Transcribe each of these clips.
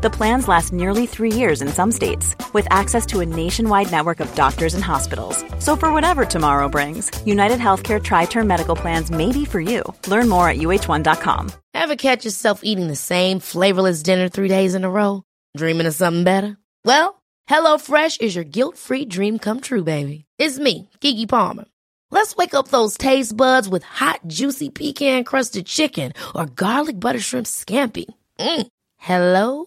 The plans last nearly three years in some states, with access to a nationwide network of doctors and hospitals. So, for whatever tomorrow brings, United Healthcare Tri Term Medical Plans may be for you. Learn more at uh1.com. Ever catch yourself eating the same flavorless dinner three days in a row? Dreaming of something better? Well, HelloFresh is your guilt free dream come true, baby. It's me, Gigi Palmer. Let's wake up those taste buds with hot, juicy pecan crusted chicken or garlic butter shrimp scampi. Mm. Hello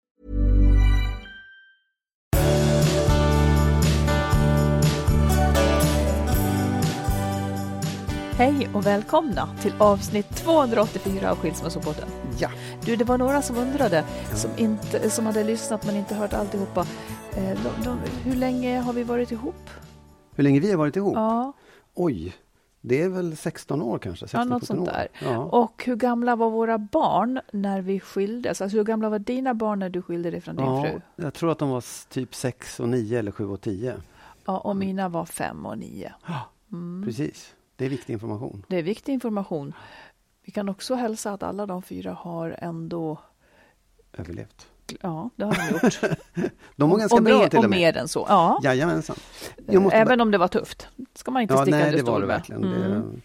Hej och välkomna till avsnitt 284 av Skilsmässopodden. Ja. Du, det var några som undrade, som, inte, som hade lyssnat men inte hört alltihopa. Eh, de, de, hur länge har vi varit ihop? Hur länge vi har varit ihop? Ja, Oj, det är väl 16 år kanske? 16, ja något 17 sånt där. Ja. Och hur gamla var våra barn när vi skildes? Alltså hur gamla var dina barn när du skilde dig från din ja, fru? jag tror att de var typ 6 och 9 eller 7 och 10. Ja, och mina var fem och nio. Mm. Precis, det är viktig information. Det är viktig information. Vi kan också hälsa att alla de fyra har ändå, Överlevt. ja det har de gjort. De var ganska och bra mer, till och och med. mer än så. Ja, Jajamensan. Måste även bara- om det var tufft. ska man inte Ja, sticka nej, under det var det verkligen. Mm. Det...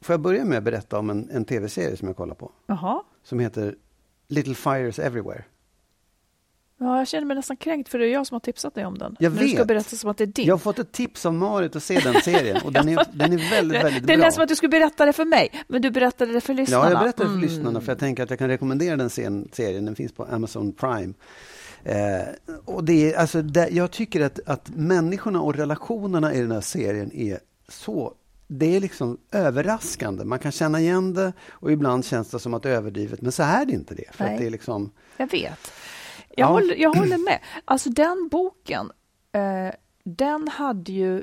Får jag börja med att berätta om en, en tv-serie som jag kollar på? Jaha. Som heter Little Fires Everywhere. Ja, jag känner mig nästan kränkt för det är jag som har tipsat dig om den. Jag Du ska vet. berätta som att det är din. Jag har fått ett tips av Marit att se den serien och den är, den är väldigt, väldigt det bra. lät som att du skulle berätta det för mig, men du berättade det för lyssnarna. Ja, jag berättar för Mm. lyssnarna för jag tänker att jag kan rekommendera den serien. Den finns på Amazon Prime. Eh, och det är, alltså, det, jag tycker att, att människorna och relationerna i den här serien är så det är liksom överraskande. Man kan känna igen det och ibland känns det som att det är överdrivet. Men så är det inte det. För det är liksom, Jag vet. Jag, Ja. håller, jag håller med. Alltså den boken, eh, den hade ju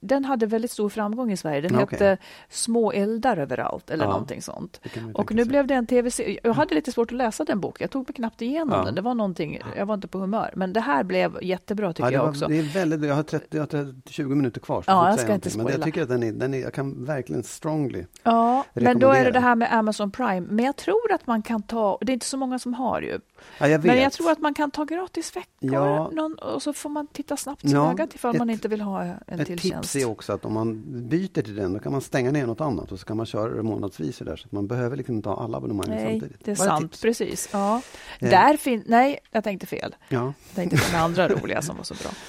den hade väldigt stor framgång i Sverige. Den Okej. hette Små eldar överallt eller Ja, någonting sånt. Och nu sig. blev det en tv-serie. Jag hade lite svårt att läsa den boken. Jag tog mig knappt igenom Ja. den. Det var någonting, jag var inte på humör. Men det här blev jättebra tycker ja, jag var, också. det är väldigt, jag har, 30, jag har 30, 20 minuter kvar. Så Ja, jag ska inte. Men jag tycker att den är, den är, jag kan verkligen strongly Ja, men då är det det här med Amazon Prime. Men jag tror att man kan ta, det är inte så många som har ju. Ja, jag. Men jag tror att man kan ta gratis veckor Ja. någon, och så får man titta snabbt till Ja, ögat ifall ett- man inte vill ha en till tips är också att om man byter till den, då kan man stänga ner något annat och så kan man köra det månadsvis och där, så att man behöver liksom inte ha alla abonnemang Nej, samtidigt. det är Bara sant. tips. Precis. Ja. Eh. Där fin- Nej, jag tänkte fel. Ja. Jag tänkte på de andra roliga som var så bra.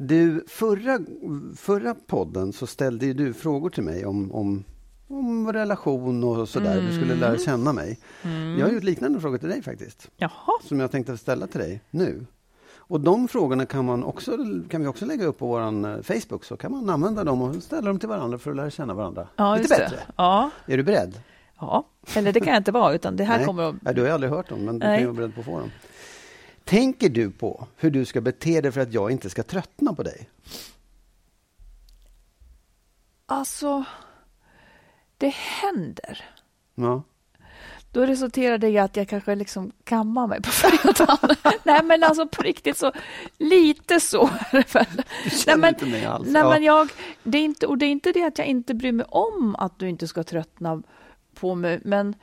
Du, förra, förra podden så ställde ju du frågor till mig om, om, om relation och sådär. Du skulle Mm. lära känna mig. Jag har gjort liknande frågor till dig faktiskt, Jaha. som jag tänkte ställa till dig nu. Och de frågorna kan, man också, kan vi också lägga upp på vår eh, Facebook, så kan man använda dem och ställa dem till varandra för att lära känna varandra Ja, lite just det. bättre. Ja. Är du beredd? ja, eller det kan jag inte vara, utan det här Nej. kommer att... Nej, du har aldrig hört dem, men du Nej. kan ju vara beredd på att få dem. Tänker du på hur du ska bete dig för att jag inte ska tröttna på dig? Alltså, det händer. Ja. Då resulterar det i att jag kanske liksom kammar mig på fredagen. Nej, men alltså på riktigt så, lite så är det väl. Nej, men, inte mig alls. nej, Ja. men jag, det är inte, och det är inte det att jag inte bryr mig om att du inte ska tröttna på mig, men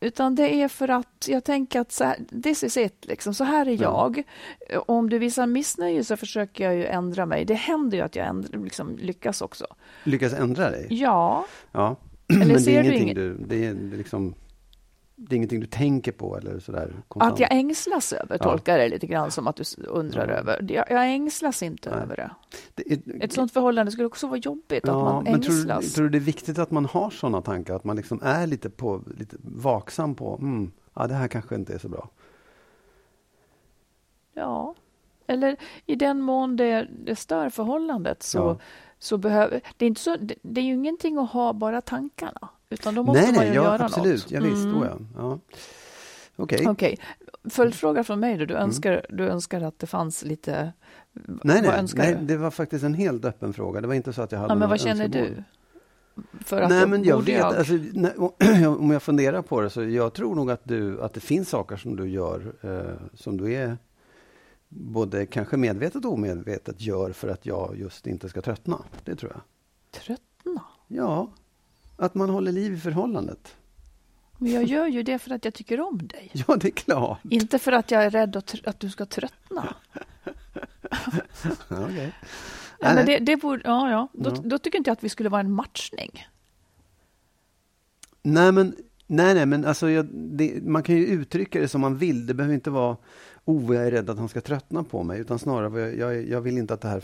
utan det är för att jag tänker att så här, this is it, liksom. så här är Ja. jag. Om du visar missnöje så försöker jag ju ändra mig. Det händer ju att jag ändra, liksom, lyckas också. Lyckas ändra dig? Ja, Ja. Eller men det är ingenting du... Det är liksom... det är ingenting du tänker på eller sådär? Konstant. Att jag ängslas över ja. tolkar det lite grann som att du undrar ja. över. Jag, jag ängslas inte Nej. över det. det är, Ett sånt förhållande skulle också vara jobbigt, ja, att man ängslas. Men tror, tror du det är viktigt att man har sådana tankar? Att man liksom är lite, på, lite vaksam på, mm, ja, det här kanske inte är så bra? Ja, eller i den mån det, det stör förhållandet så, ja. så behöver... Det är, inte så, det, det är ju ingenting att ha bara tankarna. Utan då måste nej, man ju nej, ja, göra absolut. något. Ja, visst, mm. ja. ja. Okej. Okay. okay. Följdfråga från mig då. Du mm. önskar, mm. du önskar att det fanns lite... Nej, nej, nej, det var faktiskt en helt öppen fråga. Det var inte så att jag hade ja, Men vad känner önskemål. du? För att Nej, men jag vet, jag... Alltså, när, om jag funderar på det, så jag tror nog att, du, att det finns saker som du gör eh, som du är både kanske medvetet och omedvetet gör för att jag just inte ska tröttna. Det tror jag. Tröttna? Ja, att man håller liv i förhållandet. Men jag gör ju det för att jag tycker om dig. Ja, det är klart. Inte för att jag är rädd att, att du ska tröttna. okay. ja, men det, det borde, ja, ja. Då, ja. då tycker inte jag att vi skulle vara en matchning. Nej, men, nej, nej, men alltså, jag, det, man kan ju uttrycka det som man vill. Det behöver inte vara oh, jag är rädd att han ska tröttna på mig. Utan snarare, jag, jag vill inte att det här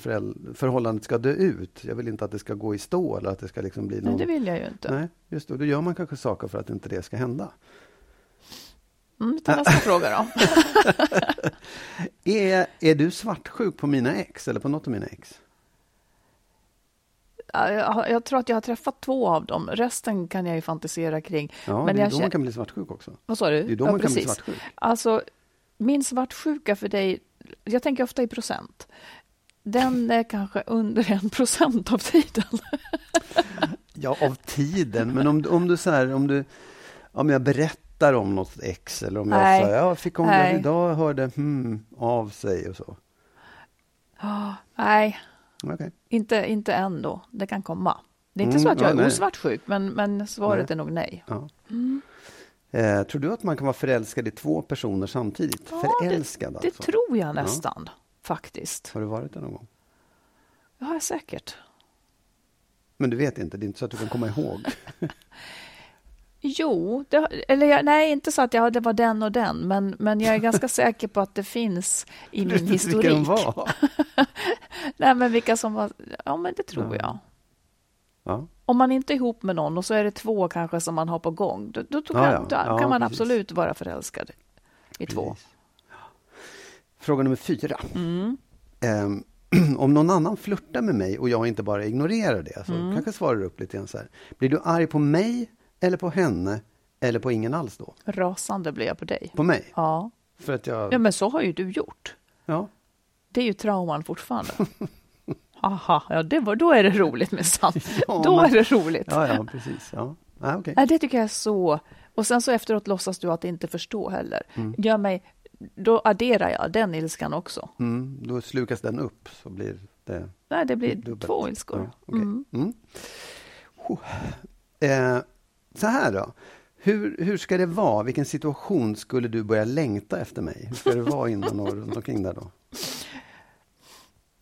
förhållandet ska dö ut. Jag vill inte att det ska gå i stå eller att det ska liksom bli någon... Nej, det vill jag ju inte. Nej, just det. Då gör man kanske saker för att inte det ska hända. Mm, ta nästa fråga då. är, är du svartsjuk på mina ex eller på något av mina ex? Jag, jag, tror att jag har träffat två av dem. Resten kan jag ju fantisera kring. Ja, men det är jag då man kan bli svartsjuk också. Vad sa du? Det är då ja, man precis. kan bli svartsjuk. Alltså, min svartsjuka för dig, jag tänker ofta i procent. Den är kanske under en procent av tiden. ja, av tiden. Men om, om du så här, om du, om jag berättar om något ex eller om Nej. jag säger, jag fick om det idag hörde hmm av sig och så. Oh, nej, okay. inte, inte än då. Det kan komma. Det är inte mm, så att jag ja, är osvartsjuk, men, men svaret nej. är nog nej. Ja. Mm. Eh, tror du att man kan vara förälskad i två personer samtidigt? Ja, förälskad det, alltså? Det tror jag nästan, ja. faktiskt. Har du varit det någon gång? Ja, säkert. Men du vet inte? Det är inte så att du kan komma ihåg? jo, det, eller jag, nej, inte så att jag, det var den och den, men, men jag är ganska säker på att det finns i min historik. Vilka de var? nej, men vilka som var... Ja, men det tror ja. jag. Ja. Om man inte är ihop med någon och så är det två kanske som man har på gång, då, då, kan, ja, ja. då kan man precis. absolut vara förälskad i precis. två. Fråga nummer fyra. Mm. Um, om någon annan flörtar med mig och jag inte bara ignorerar det, så mm. kanske svarar upp lite grann så här. Blir du arg på mig eller på henne eller på ingen alls då? Rasande blir jag på dig. På mig? Ja. För att jag... Ja, men så har ju du gjort. Ja. Det är ju trauman fortfarande. Aha, ja, det var, då är det roligt med sant. ja, då är det roligt. Ja, ja precis. Ja. Ah, okay. det tycker jag är så... Och sen så efteråt låtsas du att inte förstå heller. Mm. Gör mig, då adderar jag den ilskan också. Mm, då slukas den upp, så blir det... Nej, det blir dubbelt. två ilskor. Ja, okay. mm. mm. Eh, så här då. Hur, hur ska det vara? Vilken situation skulle du börja längta efter mig? Hur ska det vara innan och runt omkring där då?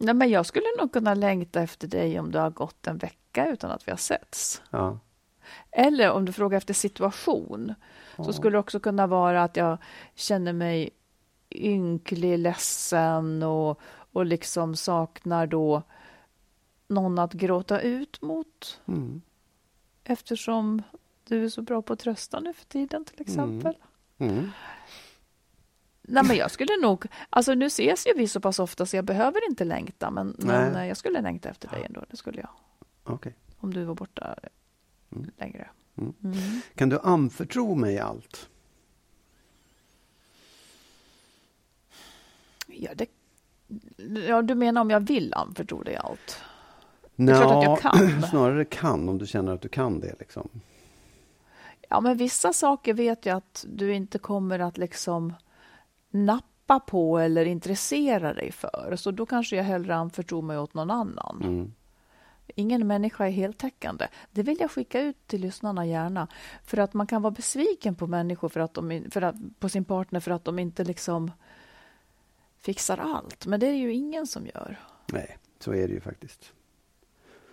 Nej, men jag skulle nog kunna längta efter dig om det har gått en vecka utan att vi har setts. Ja. Eller om du frågar efter situation, ja. så skulle det också kunna vara att jag känner mig ynklig, ledsen och, och liksom saknar då någon att gråta ut mot. Mm. Eftersom du är så bra på att trösta nu för tiden till exempel. Mm. Mm. Nej, men jag skulle nog... Alltså nu ses ju vi så pass ofta så jag behöver inte längta, men, men eh, jag skulle längta efter dig ändå. Det skulle jag. Okay. Om du var borta mm. längre. Mm. Mm. Kan du anförtro mig allt? Ja, det, ja, du menar om jag vill anförtro dig allt? Nå, det är klart att jag kan. Snarare kan, om du känner att du kan det. Liksom. Ja, men vissa saker vet jag att du inte kommer att liksom nappa på eller intressera dig för. Så då kanske jag hellre anförtror mig åt någon annan. Mm. Ingen människa är heltäckande. Det vill jag skicka ut till lyssnarna gärna. För att man kan vara besviken på människor, för att de, för att, på sin partner för att de inte liksom fixar allt. Men det är ju ingen som gör. Nej, så är det ju faktiskt.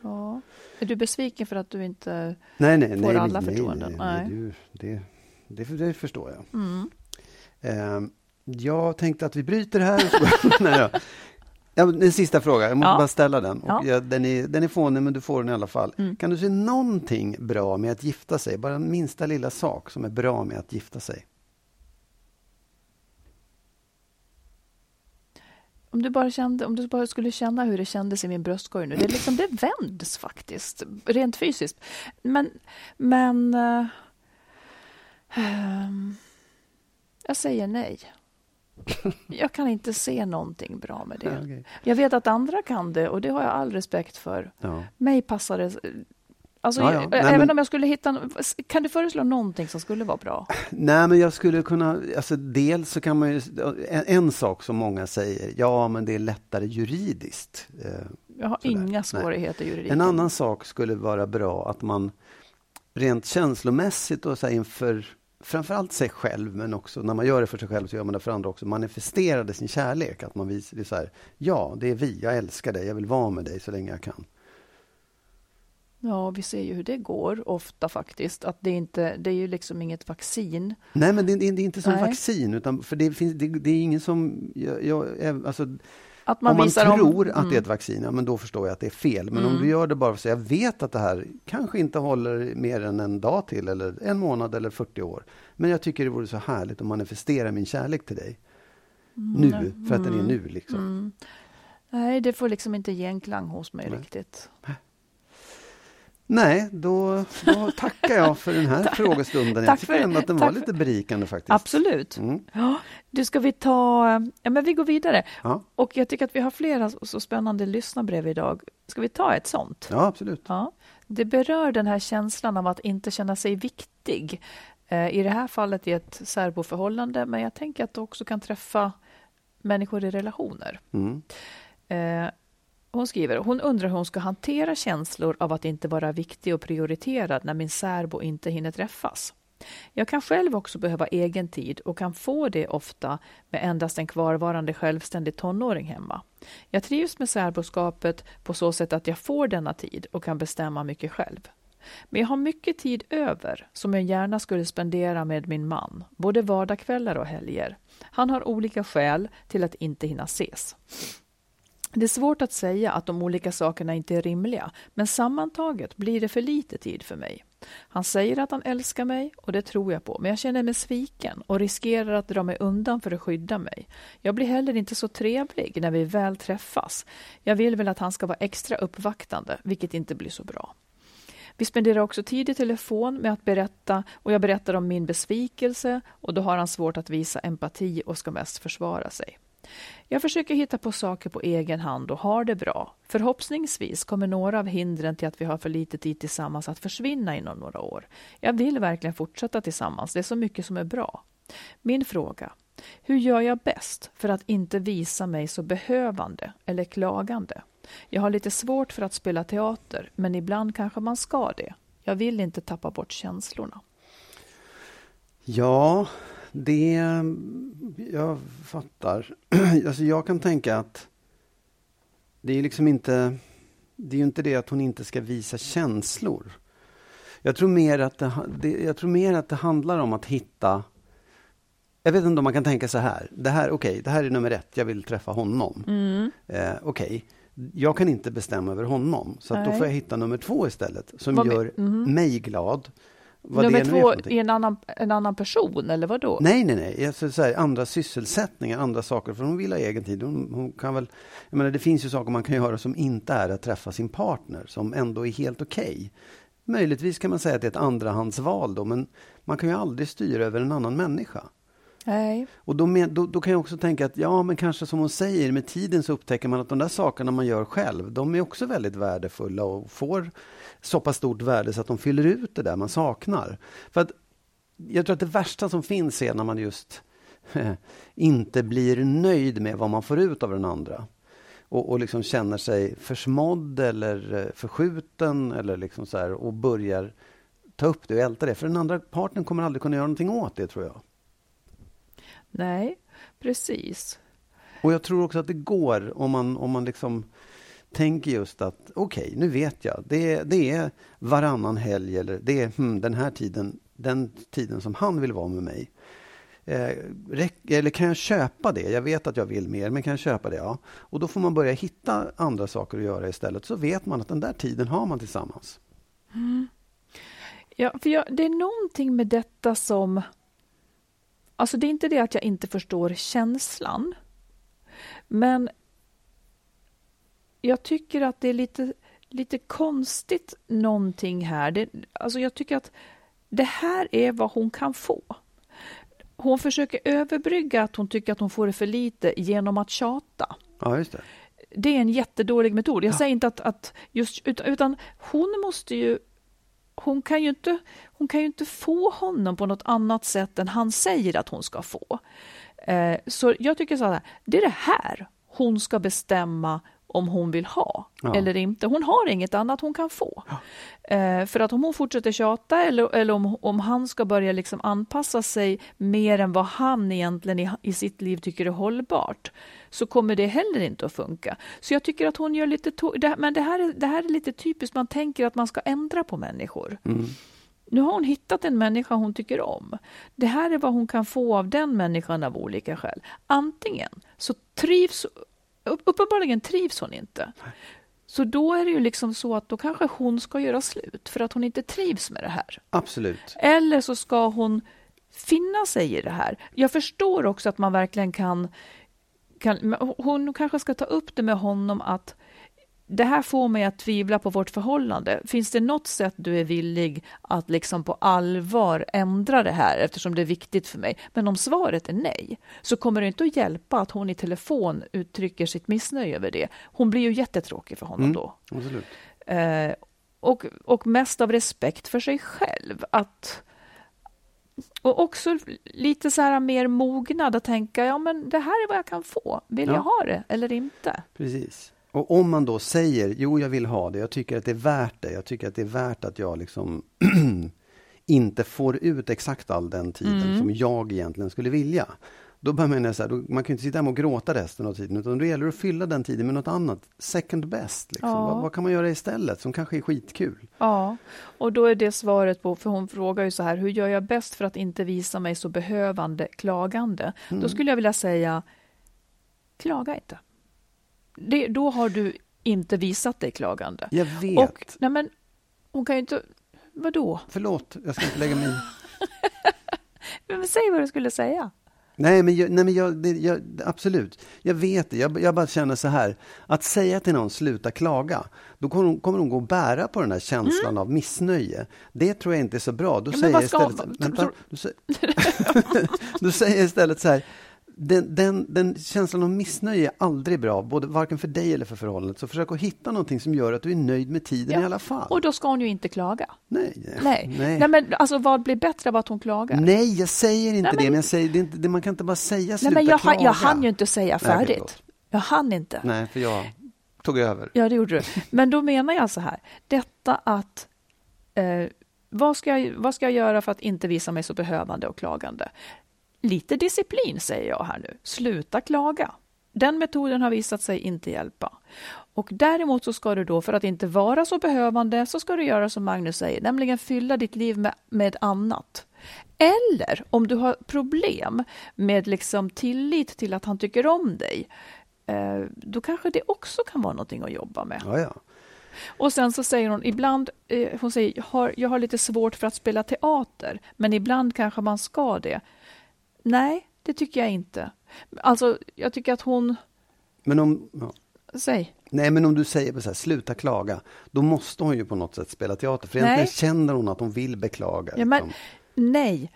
Ja. Är du besviken för att du inte nej, nej, får nej, alla nej, förtroenden? Nej, nej, nej. Det, det, det förstår jag. Mm. Eh, jag tänkte att vi bryter här. Nej. Ja, en sista fråga, jag måste Ja. bara ställa den. Och Ja. ja, den, är, den är fånig, men du får den i alla fall. Mm. Kan du se någonting bra med att gifta sig? Bara en minsta lilla sak som är bra med att gifta sig. Om du, bara kände, om du bara skulle känna hur det kändes i min bröstkorg nu. Det, liksom, det vänds faktiskt, rent fysiskt. Men, men eh, ehm, jag säger nej. Jag kan inte se någonting bra med det. Okej. Jag vet att andra kan det och det har jag all respekt för. Ja. Mig passar det... Alltså, Ja, ja. jag- Nej, även men- om jag skulle hitta... Kan du föreslå någonting som skulle vara bra? Nej, men jag skulle kunna... Alltså, dels så kan man ju... En, en sak som många säger, ja, men det är lättare juridiskt. Eh, Jag har Sådär. inga svårigheter i juridiken. En annan sak skulle vara bra att man rent känslomässigt och så inför framförallt sig själv, men också när man gör det för sig själv så gör man det för andra också, manifesterade sin kärlek. Att man visar det så här, ja, det är vi, jag älskar dig, jag vill vara med dig så länge jag kan. Ja, vi ser ju hur det går ofta faktiskt. Att det, inte, det är ju liksom inget vaccin. Nej, men det, det, det är inte som Nej. vaccin, utan för det, finns, det, det är ingen som... Jag, jag, alltså, Att man om man visar tror om, att det är ett vaccin, ja, men då förstår jag att det är fel. Men om Mm. du gör det bara för att säga, jag vet att det här kanske inte håller mer än en dag till, eller en månad eller 40 år. Men jag tycker det vore så härligt att manifestera min kärlek till dig. Nu, för att den är nu. Liksom. Mm. Nej, det får liksom inte genklang hos mig Nej. riktigt. Nej, då, då tackar jag för den här frågestunden. Jag tycker ändå att den var lite berikande faktiskt. Absolut. Mm. Ja, du, ska vi ta... Ja, men vi går vidare. Ja. Och jag tycker att vi har flera så spännande lyssnarbrev idag. Ska vi ta ett sånt? ja, absolut. Ja. Det berör den här känslan av att inte känna sig viktig. Eh, I det här fallet i ett särboförhållande, men jag tänker att det också kan träffa människor i relationer. Mm. Hon skriver, hon undrar hur hon ska hantera känslor av att inte vara viktig och prioriterad när min särbo inte hinner träffas. Jag kan själv också behöva egen tid och kan få det ofta med endast en kvarvarande självständig tonåring hemma. Jag trivs med särboskapet på så sätt att jag får denna tid och kan bestämma mycket själv. Men jag har mycket tid över som jag gärna skulle spendera med min man, både vardagskvällar och helger. Han har olika skäl till att inte hinna ses. Det är svårt att säga att de olika sakerna inte är rimliga, men sammantaget blir det för lite tid för mig. Han säger att han älskar mig och det tror jag på, men jag känner mig sviken och riskerar att dra mig undan för att skydda mig. Jag blir heller inte så trevlig när vi väl träffas. Jag vill väl att han ska vara extra uppvaktande, vilket inte blir så bra. Vi spenderar också tid i telefon med att berätta och jag berättar om min besvikelse och då har han svårt att visa empati och ska mest försvara sig. Jag försöker hitta på saker på egen hand och har det bra. Förhoppningsvis kommer några av hindren till att vi har för lite tid tillsammans att försvinna inom några år. Jag vill verkligen fortsätta tillsammans, det är så mycket som är bra. Min fråga. Hur gör jag bäst för att inte visa mig så behövande eller klagande? Jag har lite svårt för att spela teater, men ibland kanske man ska det. Jag vill inte tappa bort känslorna. Ja, det... Jag fattar. Alltså jag kan tänka att det är liksom inte... Det är ju inte det att hon inte ska visa känslor. Jag tror mer att det, det, jag tror mer att det handlar om att hitta... Jag vet inte om man kan tänka så här. Det här, okej, det här är nummer ett. Jag vill träffa honom. Eh, okej, jag kan inte bestämma över honom. Så då får jag hitta nummer två istället. Som Vad gör mhm. mig glad. Vad Nummer är två någonting. i en annan, en annan person, eller vad då? Nej, nej, nej. Alltså, så här, andra sysselsättningar, andra saker. För hon vill ha egen tid. Hon, hon kan väl, jag menar, det finns ju saker man kan göra som inte är att träffa sin partner, som ändå är helt okej. Möjligtvis kan man säga att det är ett andrahandsval då, men man kan ju aldrig styra över en annan människa. Nej. Och då, med, då, då kan jag också tänka att ja, men kanske som hon säger, med tiden så upptäcker man att de där sakerna man gör själv, de är också väldigt värdefulla och får så pass stort värde så att de fyller ut det där man saknar. För att jag tror att det värsta som finns är när man just inte blir nöjd med vad man får ut av den andra. Och, och liksom känner sig försmådd eller eh, förskjuten eller liksom så här, och börjar ta upp det och älta det. För den andra parten kommer aldrig kunna göra någonting åt det tror jag. Nej, precis. Och jag tror också att det går om man, om man liksom tänker just att okej, nu vet jag. Det är, det är varannan helg eller det är hmm, den här tiden den tiden som han vill vara med mig. Eh, eller kan jag köpa det? Jag vet att jag vill mer, men kan jag köpa det? Ja. Och då får man börja hitta andra saker att göra istället. Så vet man att den där tiden har man tillsammans. Mm. Ja, för jag, det är någonting med detta som... Alltså det är inte det att jag inte förstår känslan. Men jag tycker att det är lite, lite konstigt någonting här. Det, alltså jag tycker att det här är vad hon kan få. Hon försöker överbrygga att hon tycker att hon får det för lite genom att tjata. Ja, just det. Det är en jättedålig metod. Jag ja. säger inte att, att just, utan hon måste ju hon kan, ju inte, hon kan ju inte få honom på något annat sätt än han säger att hon ska få. Eh, så jag tycker så här, det är det här hon ska bestämma om hon vill ha ja. eller inte. Hon har inget annat hon kan få. Ja. Eh, för att om hon fortsätter tjata eller, eller om, om han ska börja liksom anpassa sig mer än vad han egentligen i, i sitt liv tycker är hållbart så kommer det heller inte att funka. Så jag tycker att hon gör lite... Det, men det här, är, det här är lite typiskt, man tänker att man ska ändra på människor. Mm. Nu har hon hittat en människa hon tycker om. Det här är vad hon kan få av den människan av olika skäl. Antingen så trivs uppenbarligen trivs hon inte. Så då är det ju liksom så att då kanske hon ska göra slut för att hon inte trivs med det här. Absolut. Eller så ska hon finna sig i det här. Jag förstår också att man verkligen kan, kan hon kanske ska ta upp det med honom att det här får mig att tvivla på vårt förhållande. Finns det något sätt du är villig att liksom på allvar ändra det här eftersom det är viktigt för mig? Men om svaret är nej så kommer det inte att hjälpa att hon i telefon uttrycker sitt missnöje över det. Hon blir ju jättetråkig för honom mm, då. Absolut. Eh, och, och mest av respekt för sig själv. Att, och också lite så här mer mognad att tänka, ja men det här är vad jag kan få. Vill ja. jag ha det eller inte? Precis. Och om man då säger, jo jag vill ha det, jag tycker att det är värt det, jag tycker att det är värt att jag liksom inte får ut exakt all den tiden mm. som jag egentligen skulle vilja. Då börjar man så här, då, man kan inte sitta hemma och gråta resten av tiden, utan då gäller det att fylla den tiden med något annat, second best. Liksom. Ja. Vad, vad, kan man göra istället som kanske är skitkul? Ja, och då är det svaret på, för hon frågar ju så här, hur gör jag bäst för att inte visa mig så behövande, klagande? Mm. Då skulle jag vilja säga, klaga inte det, då har du inte visat dig klagande. Jag vet. Och, nej men, hon kan ju inte... Vadå? Förlåt, jag ska inte lägga mig i. men säg vad du skulle säga. Nej, men, jag, nej, men jag, det, jag, absolut. Jag vet det. Jag, jag, bara känner så här. Att säga till någon sluta klaga, då kommer hon, kommer hon gå och bära på den här känslan mm. av missnöje. Det tror jag inte är så bra. Då ja, säger jag istället... Vänta, då, säger, då säger jag istället så här den, den, den, känslan av missnöje är aldrig bra, både varken för dig eller för förhållandet. Så försök att hitta någonting som gör att du är nöjd med tiden ja. i alla fall. Och då ska hon ju inte klaga. Nej. Nej. nej. nej men alltså vad blir bättre av att hon klagar? Nej, jag säger inte nej, men... det, men jag säger, det, inte, man kan inte bara säga sluta nej, men jag, klaga. Jag hann ju inte säga färdigt. Nej, jag hann inte. Nej, för jag tog över. Ja, det gjorde du. Men då menar jag så här, detta att eh, vad ska, jag, vad ska jag göra för att inte visa mig så behövande och klagande? Lite disciplin säger jag här nu. Sluta klaga. Den metoden har visat sig inte hjälpa. Och däremot så ska du då, för att inte vara så behövande, så ska du göra som Magnus säger, nämligen fylla ditt liv med, med annat. Eller om du har problem med liksom tillit till att han tycker om dig, eh, då kanske det också kan vara någonting att jobba med. Ja, ja. Och sen så säger hon ibland, eh, hon säger, jag har, jag har lite svårt för att spela teater, men ibland kanske man ska det. Nej, det tycker jag inte. Alltså, jag tycker att hon... Men om... Ja. Säg. Nej, men om du säger så här, sluta klaga, då måste hon ju på något sätt spela teater. För egentligen känner hon att hon vill beklaga. Ja, men, liksom. nej,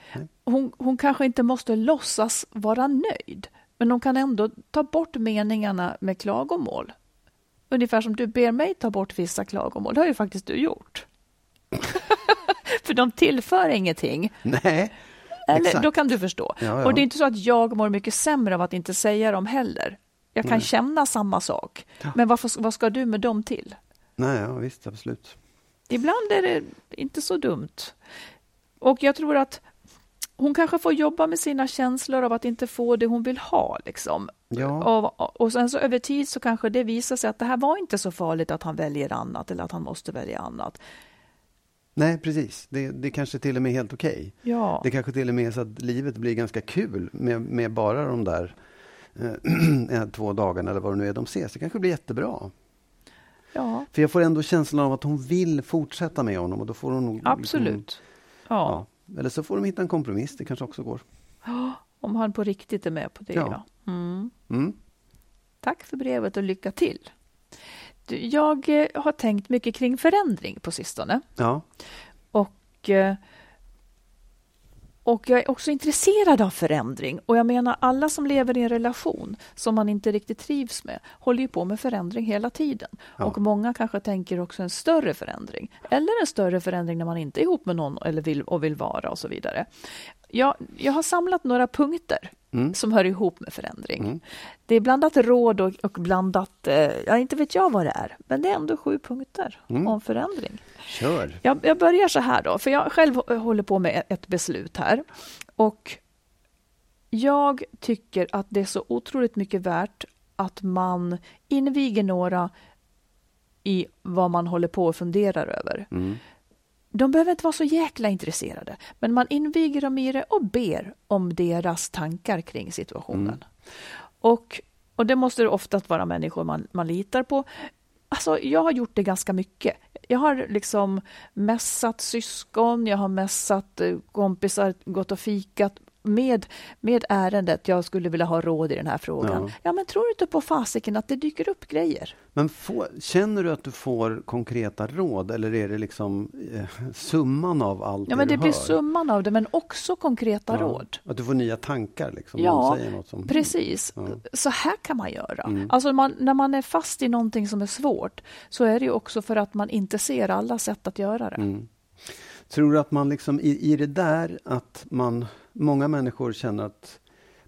hon, hon kanske inte måste låtsas vara nöjd. Men hon kan ändå ta bort meningarna med klagomål. Ungefär som du ber mig ta bort vissa klagomål. Det har ju faktiskt du gjort. För de tillför ingenting. Nej. Eller, då kan du förstå. Ja, ja. Och det är inte så att jag mår mycket sämre av att inte säga dem heller. Jag kan Nej. känna samma sak. Ja. Men varför, vad ska du med dem till? Nej, ja, visst, absolut. Ibland är det inte så dumt. Och jag tror att hon kanske får jobba med sina känslor av att inte få det hon vill ha. Liksom. Ja. Och, och sen så över tid så kanske det visar sig att det här var inte så farligt att han väljer annat eller att han måste välja annat. Nej, precis. Det, det kanske till och med är helt okej. Okay. Ja. Det kanske till och med är så att livet blir ganska kul med, med bara de där eh, två dagarna eller vad det nu är de ses. Det kanske blir jättebra. Ja. För jag får ändå känslan av att hon vill fortsätta med honom och då får hon nog... Absolut. Liksom, ja. ja. Eller så får de hitta en kompromiss, det kanske också går. Ja, om han på riktigt är med på det. Ja. ja. Mm. Mm. Tack för brevet och lycka till. Jag eh, har tänkt mycket kring förändring på sistone. Ja. Och, eh, och jag är också intresserad av förändring. Och jag menar, alla som lever i en relation som man inte riktigt trivs med håller ju på med förändring hela tiden. Ja. Och många kanske tänker också en större förändring. Eller en större förändring när man inte är ihop med någon eller vill, och vill vara och så vidare. Jag, jag har samlat några punkter Mm. som hör ihop med förändring. Mm. Det är blandat råd och, och blandat, eh, ja inte vet jag vad det är, men det är ändå sju punkter Mm. om förändring. Kör! Jag, jag börjar så här då, för jag själv håller på med ett beslut här. Och jag tycker att det är så otroligt mycket värt att man inviger några i vad man håller på och funderar över. Mm. De behöver inte vara så jäkla intresserade, men man inviger dem i det och ber om deras tankar kring situationen. Mm. Och, och det måste oftast vara människor man, man litar på. Alltså, jag har gjort det ganska mycket. Jag har liksom mässat syskon, jag har mässat eh, kompisar, gått och fikat med, med ärendet. Jag skulle vilja ha råd i den här frågan. Ja. Ja, men tror du inte på fasiken att det dyker upp grejer? Men få, känner du att du får konkreta råd eller är det liksom eh, summan av allt Ja, men det blir hör? summan av det, men också konkreta Ja, råd. Att du får nya tankar liksom? Ja, Någon säger något som, Precis. Ja. Så här kan man göra. Mm. Alltså man, när man är fast i någonting som är svårt så är det ju också för att man inte ser alla sätt att göra det. Mm. Tror du att man liksom i, i det där att man, många människor känner att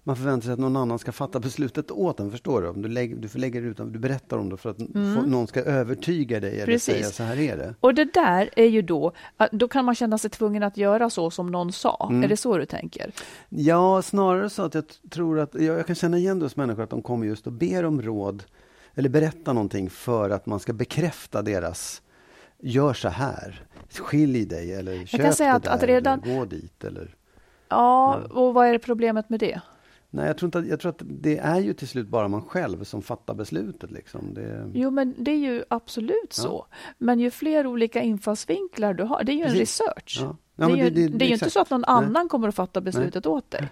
man förväntar sig att någon annan ska fatta beslutet åt en, förstår du? Du, lägger, du förlägger ut, du berättar om det för att få, någon ska övertyga dig eller Mm. Precis. säga så här är det. Och det där är ju då, då kan man känna sig tvungen att göra så som någon sa. Mm. Är det så du tänker? Ja, snarare så att jag tror att, jag, jag kan känna igen det hos människor att de kommer just och ber om råd eller berättar någonting för att man ska bekräfta deras Gör så här, skilj dig eller köp kan säga det att- där att redan- gå dit eller Ja, och vad är problemet med det? Nej, jag tror, inte att, jag tror att det är ju till slut bara man själv som fattar beslutet. Liksom. Det, Jo, men det är ju absolut så. Men ju fler olika infallsvinklar du har, det är ju en Precis. research. Ja. det, Ja, är men ju, det- det- det är inte så att någon Nej. annan kommer att fatta beslutet åt dig.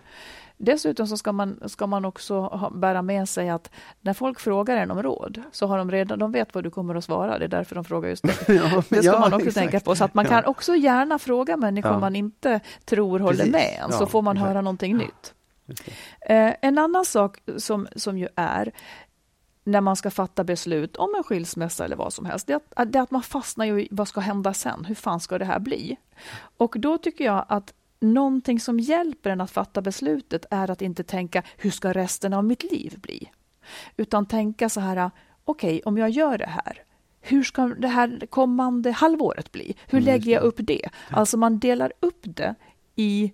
Dessutom så ska man, ska man också ha, bära med sig att när folk frågar en om råd så har de redan, de vet vad du kommer att svara. Det är därför de frågar just det. Ja, Det ska ja, man också exakt. tänka på. Så att man Ja. kan också gärna fråga människor man inte tror håller Precis. med en, så får man exakt. höra någonting nytt. Eh, en annan sak som, som ju är när man ska fatta beslut om en skilsmässa eller vad som helst, det är att, det är att man fastnar i vad ska hända sen? Hur fan ska det här bli? Och då tycker jag att någonting som hjälper en att fatta beslutet är att inte tänka hur ska resten av mitt liv bli? Utan tänka så här, okej, om jag gör det här, hur ska det här kommande halvåret bli? Hur Mm, lägger jag upp det? Alltså man delar upp det i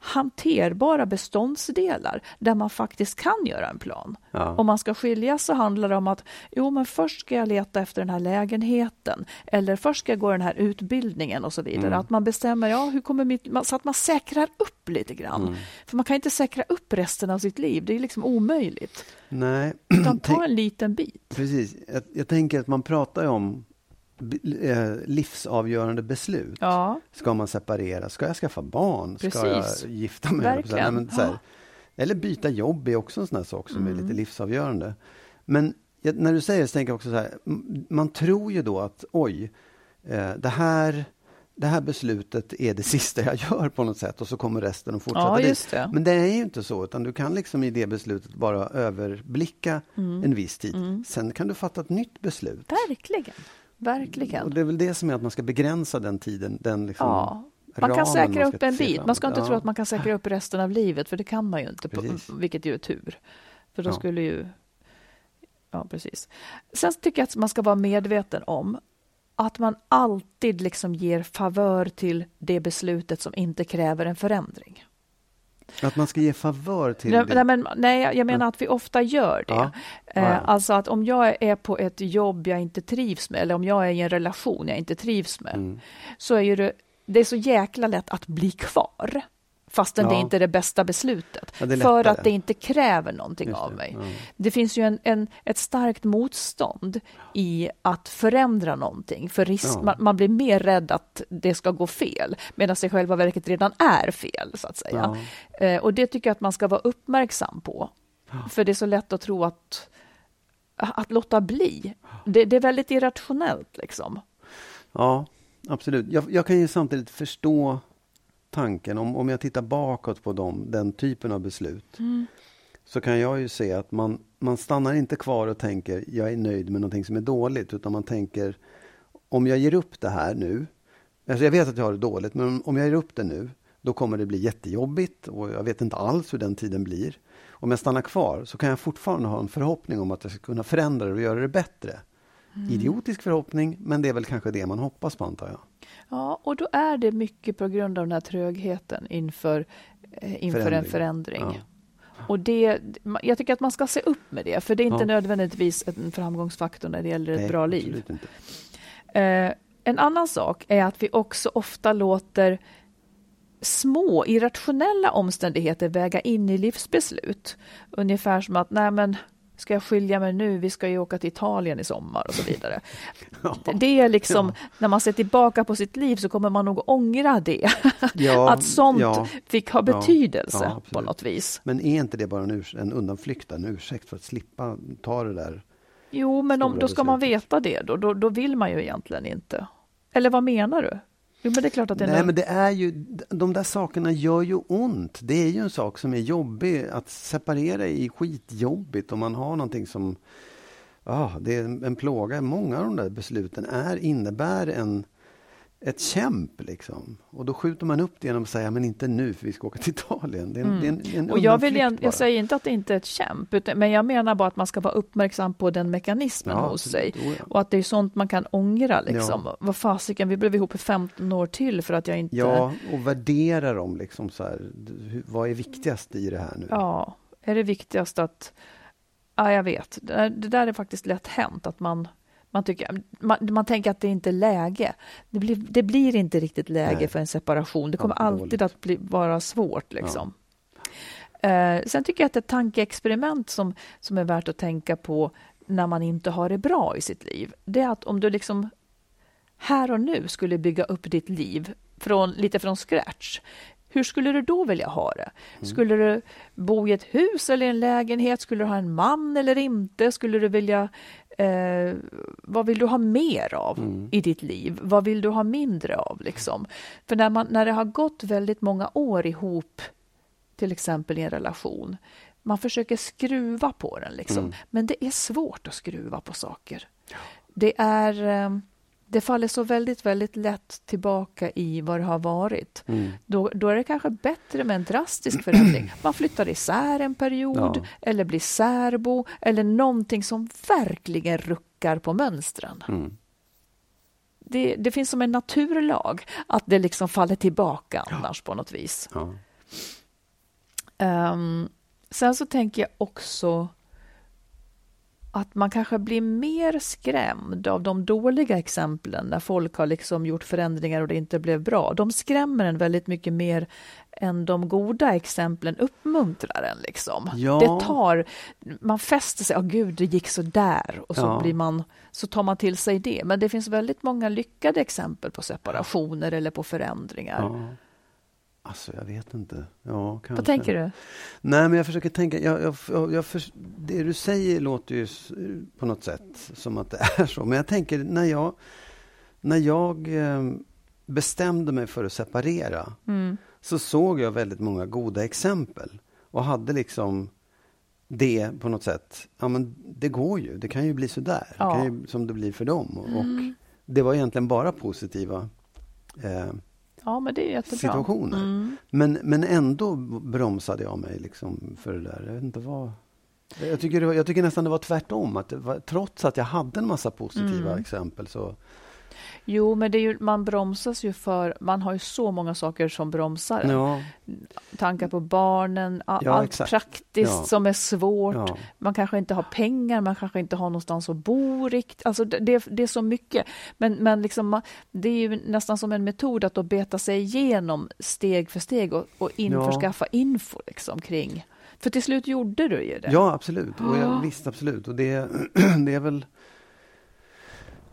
hanterbara beståndsdelar där man faktiskt kan göra en plan. Ja. Om man ska skiljas så handlar det om att jo, men först ska jag leta efter den här lägenheten eller först ska jag gå den här utbildningen och så vidare. Mm. Att man bestämmer, ja, hur kommer mitt, så att man säkrar upp lite grann. Mm. För man kan inte säkra upp resten av sitt liv, det är liksom omöjligt. Nej, Utan ta en liten bit. precis. Jag, jag tänker att man pratar ju om livsavgörande beslut. Ja, Ska man separera? Ska jag skaffa barn? Ska Precis. jag gifta mig? Nej, men här. Eller byta jobb är också en sån här sak som är Mm. lite livsavgörande. Men när du säger det så tänker jag också så här, man tror ju då att oj, eh, det här det här beslutet är det sista jag gör på något sätt och så kommer resten att fortsätta ja dit. det. Men det är ju inte så, utan du kan liksom i det beslutet bara överblicka Mm. en viss tid. Mm. Sen kan du fatta ett nytt beslut. Verkligen. Verkligen. Och det är väl det som är att man ska begränsa den tiden, den liksom Ja, man kan säkra ska upp en bit. Man ska inte Ja. tro att man kan säkra upp resten av livet, för det kan man ju inte, på, vilket ju är tur. För då Ja. skulle ju... Ja, precis. Sen tycker jag att man ska vara medveten om att man alltid liksom ger favör till det beslutet som inte kräver en förändring. Att man ska ge favör till Nej, det? nej, men, nej, jag menar att vi ofta gör det. Ja. Ja. Eh, alltså att om jag är på ett jobb jag inte trivs med, eller om jag är i en relation jag inte trivs med, Mm. så är ju det, det är så jäkla lätt att bli kvar. Fastän det Ja. inte är det bästa beslutet. Ja, det för att det inte kräver någonting Just av det, mig. ja. Det finns ju en, en, ett starkt motstånd i att förändra någonting. För risk, man, man blir mer rädd att det ska gå fel, medan det i själva verket redan är fel. så att säga. Eh, och det tycker jag att man ska vara uppmärksam på. För det är så lätt att tro att, att låta bli. Det, det är väldigt irrationellt. Liksom. Ja, absolut. Jag, jag kan ju samtidigt förstå tanken. Om, om jag tittar bakåt på dem, den typen av beslut så kan jag ju se att man, man stannar inte kvar och tänker jag är nöjd med någonting som är dåligt utan man tänker om jag ger upp det här nu alltså jag vet att jag har det dåligt men om jag ger upp det nu då kommer det bli jättejobbigt och jag vet inte alls hur den tiden blir. Om jag stannar kvar så kan jag fortfarande ha en förhoppning om att jag ska kunna förändra det och göra det bättre. Idiotisk förhoppning, men det är väl kanske det man hoppas på antar jag. Ja, och då är det mycket på grund av den här trögheten inför, eh, inför en Förändring. förändring. Och det, jag tycker att man ska se upp med det, för det är inte Ja. nödvändigtvis en framgångsfaktor när det gäller ett Nej, bra liv. Eh, en annan sak är att vi också ofta låter små irrationella omständigheter väga in i livsbeslut. Ungefär som att, nej men ska jag skilja mig nu, vi ska ju åka till Italien i sommar och så vidare. Det är liksom, Ja. när man ser tillbaka på sitt liv så kommer man nog ångra det. Ja, att sånt ja. fick ha betydelse på något vis. Men är inte det bara en, en undanflykt, en ursäkt för att slippa ta det där? Jo, men om, då ska man veta det då, då. Då vill man ju egentligen inte. Eller vad menar du? Jo, men det är klart att det är Nej, men det är ju, de där sakerna gör ju ont. Det är ju en sak som är jobbig. Att separera är skitjobbigt om man har någonting som... Ja, det är en en plåga. Många av de där besluten är, innebär en, ett kämp. Liksom. Och då skjuter man upp det genom att säga, men inte nu för vi ska åka till Italien. Det är en, det är en, det är en Mm. Och jag, vill, bara. jag säger inte att det inte är ett kämp, utan, men jag menar bara att man ska vara uppmärksam på den mekanismen Ja, hos sig. ja. Och att det är sånt man kan ångra. Liksom. Ja. Vad fasiken, vi blev ihop i 15 år till för att jag inte... Ja, och värdera dem. Liksom så här, vad är viktigast i det här nu? Ja, är det viktigast att... Ja, jag vet. Det där är faktiskt lätt hänt, att man, man, tycker, man, man tänker att det inte är läge. Det blir, det blir inte riktigt läge Nej. för en separation. Det kommer Ja, alltid att bli, vara svårt. Liksom. Eh, sen tycker jag att ett tankeexperiment som, som är värt att tänka på när man inte har det bra i sitt liv, det är att om du liksom här och nu skulle bygga upp ditt liv från, lite från scratch, hur skulle du då vilja ha det? Skulle du bo i ett hus eller en lägenhet? Skulle du ha en man eller inte? Skulle du vilja... Eh, vad vill du ha mer av i ditt liv? Vad vill du ha mindre av? Liksom? För när, man, när det har gått väldigt många år ihop, till exempel i en relation, man försöker skruva på den, liksom. men det är svårt att skruva på saker. Det är... Eh, det faller så väldigt, väldigt lätt tillbaka i vad det har varit. Mm. Då, då är det kanske bättre med en drastisk förändring. Man flyttar isär en period, Ja. eller blir särbo, eller någonting som verkligen ruckar på mönstren. Mm. Det, det finns som en naturlag att det liksom faller tillbaka annars på något vis. Ja. Ehm, sen så tänker jag också att man kanske blir mer skrämd av de dåliga exemplen när folk har liksom gjort förändringar och det inte blev bra. De skrämmer en väldigt mycket mer än de goda exemplen uppmuntrar en. Liksom. Ja. Det tar, man fäster sig, åh gud det gick så där och så, Ja. blir man, så tar man till sig det. Men det finns väldigt många lyckade exempel på separationer eller på förändringar. Ja. Alltså, jag vet inte. Ja, kanske. Vad tänker du? Nej, men jag försöker tänka. Jag, jag, jag, jag förs- det du säger låter ju på något sätt som att det är så. Men jag tänker, när jag, när jag eh, bestämde mig för att separera Mm. så såg jag väldigt många goda exempel och hade liksom det på något sätt. Ja, men det går ju. Det kan ju bli så där. Ja. Det kan ju, som det blir för dem. Och, och det var egentligen bara positiva eh, Ja, men det är jättebra. situationer. Mm. Men, men ändå bromsade jag mig liksom för det där. Jag vet inte vad... Jag tycker, var, jag tycker nästan det var tvärtom. Att var, trots att jag hade en massa positiva Mm. exempel så... Jo, men det ju, man bromsas ju för... Man har ju så många saker som bromsar. Ja, Tankar på barnen, a- Ja, allt exakt. praktiskt Ja. som är svårt. Man kanske inte har pengar, man kanske inte har någonstans att bo riktigt. Alltså det, det, är så mycket. Men, men liksom, det är ju nästan som en metod att då beta sig igenom steg för steg och, och införskaffa info liksom, kring... För till slut gjorde du ju det. Ja, absolut. Och Ja. jag, visst, absolut. Och det, det är väl...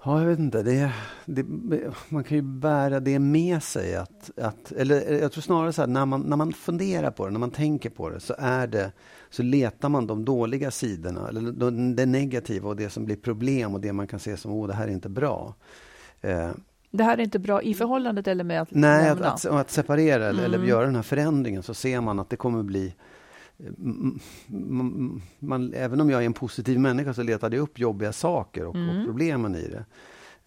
Ja, jag vet inte. Det, det, man kan ju bära det med sig. Att, att, eller jag tror snarare så här, när man, när man funderar på det, när man tänker på det, så är det så letar man de dåliga sidorna, eller de- det negativa och det som blir problem och det man kan se som, åh, det här är inte bra. Eh, Det här är inte bra i förhållandet eller med att Nej, att, lämna. att, att separera eller, eller Mm. göra den här förändringen så ser man att det kommer bli mm, mm, man, även om jag är en positiv människa så letade jag upp jobbiga saker och, Mm. och problemen i det.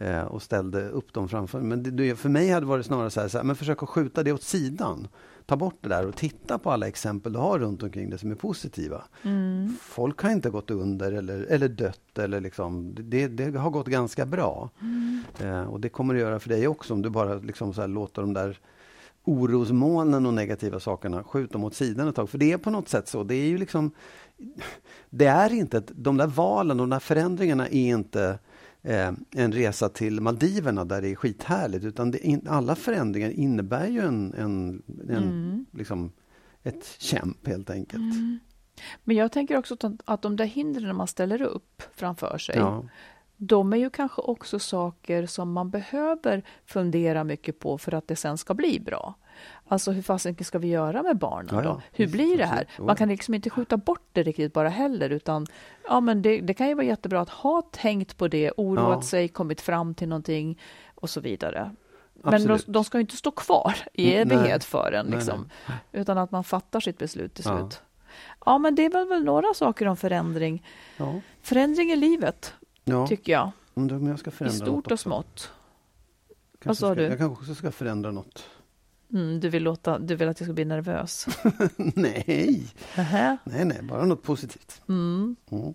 Eh, och ställde upp dem framför Men det, det, för mig hade varit snarare så här, så här, men försök att skjuta det åt sidan. Ta bort det där och titta på alla exempel du har runt omkring det som är positiva. Mm. Folk har inte gått under eller, eller dött. Eller liksom, det, det har gått ganska bra. Mm. Eh, och det kommer det göra för dig också om du bara liksom så här låter de där orosmolnen och negativa sakerna skjuta dem åt sidan ett tag. För det är på något sätt så. Det är ju liksom... Det är inte... De där valen, de där förändringarna är inte eh, en resa till Maldiverna där det är skithärligt. Utan det, alla förändringar innebär ju en, en, en Mm. liksom ett kämp helt enkelt. Men jag tänker också att, att de där hindren man ställer upp framför sig, Ja. De är ju kanske också saker som man behöver fundera mycket på för att det sen ska bli bra. Alltså hur fasiken ska vi göra med barnen Ja, ja, då? Hur visst, blir det här? Man kan liksom inte skjuta bort det riktigt bara heller, utan ja, men det, det kan ju vara jättebra att ha tänkt på det, oroat Ja. sig, kommit fram till någonting och så vidare. Men de, de ska ju inte stå kvar i Mm, evighet för en, Nej, liksom, utan att man fattar sitt beslut till slut. Ja, men det är väl, väl några saker om förändring. Förändring i livet, Ja. tycker jag. Undrar om jag ska I förändra något stort och smått. Kanske Vad sa ska, du? Jag kanske också ska förändra något. Mm, du, vill låta, du vill att jag ska bli nervös. nej, nej, nej, bara något positivt. Mm. Mm.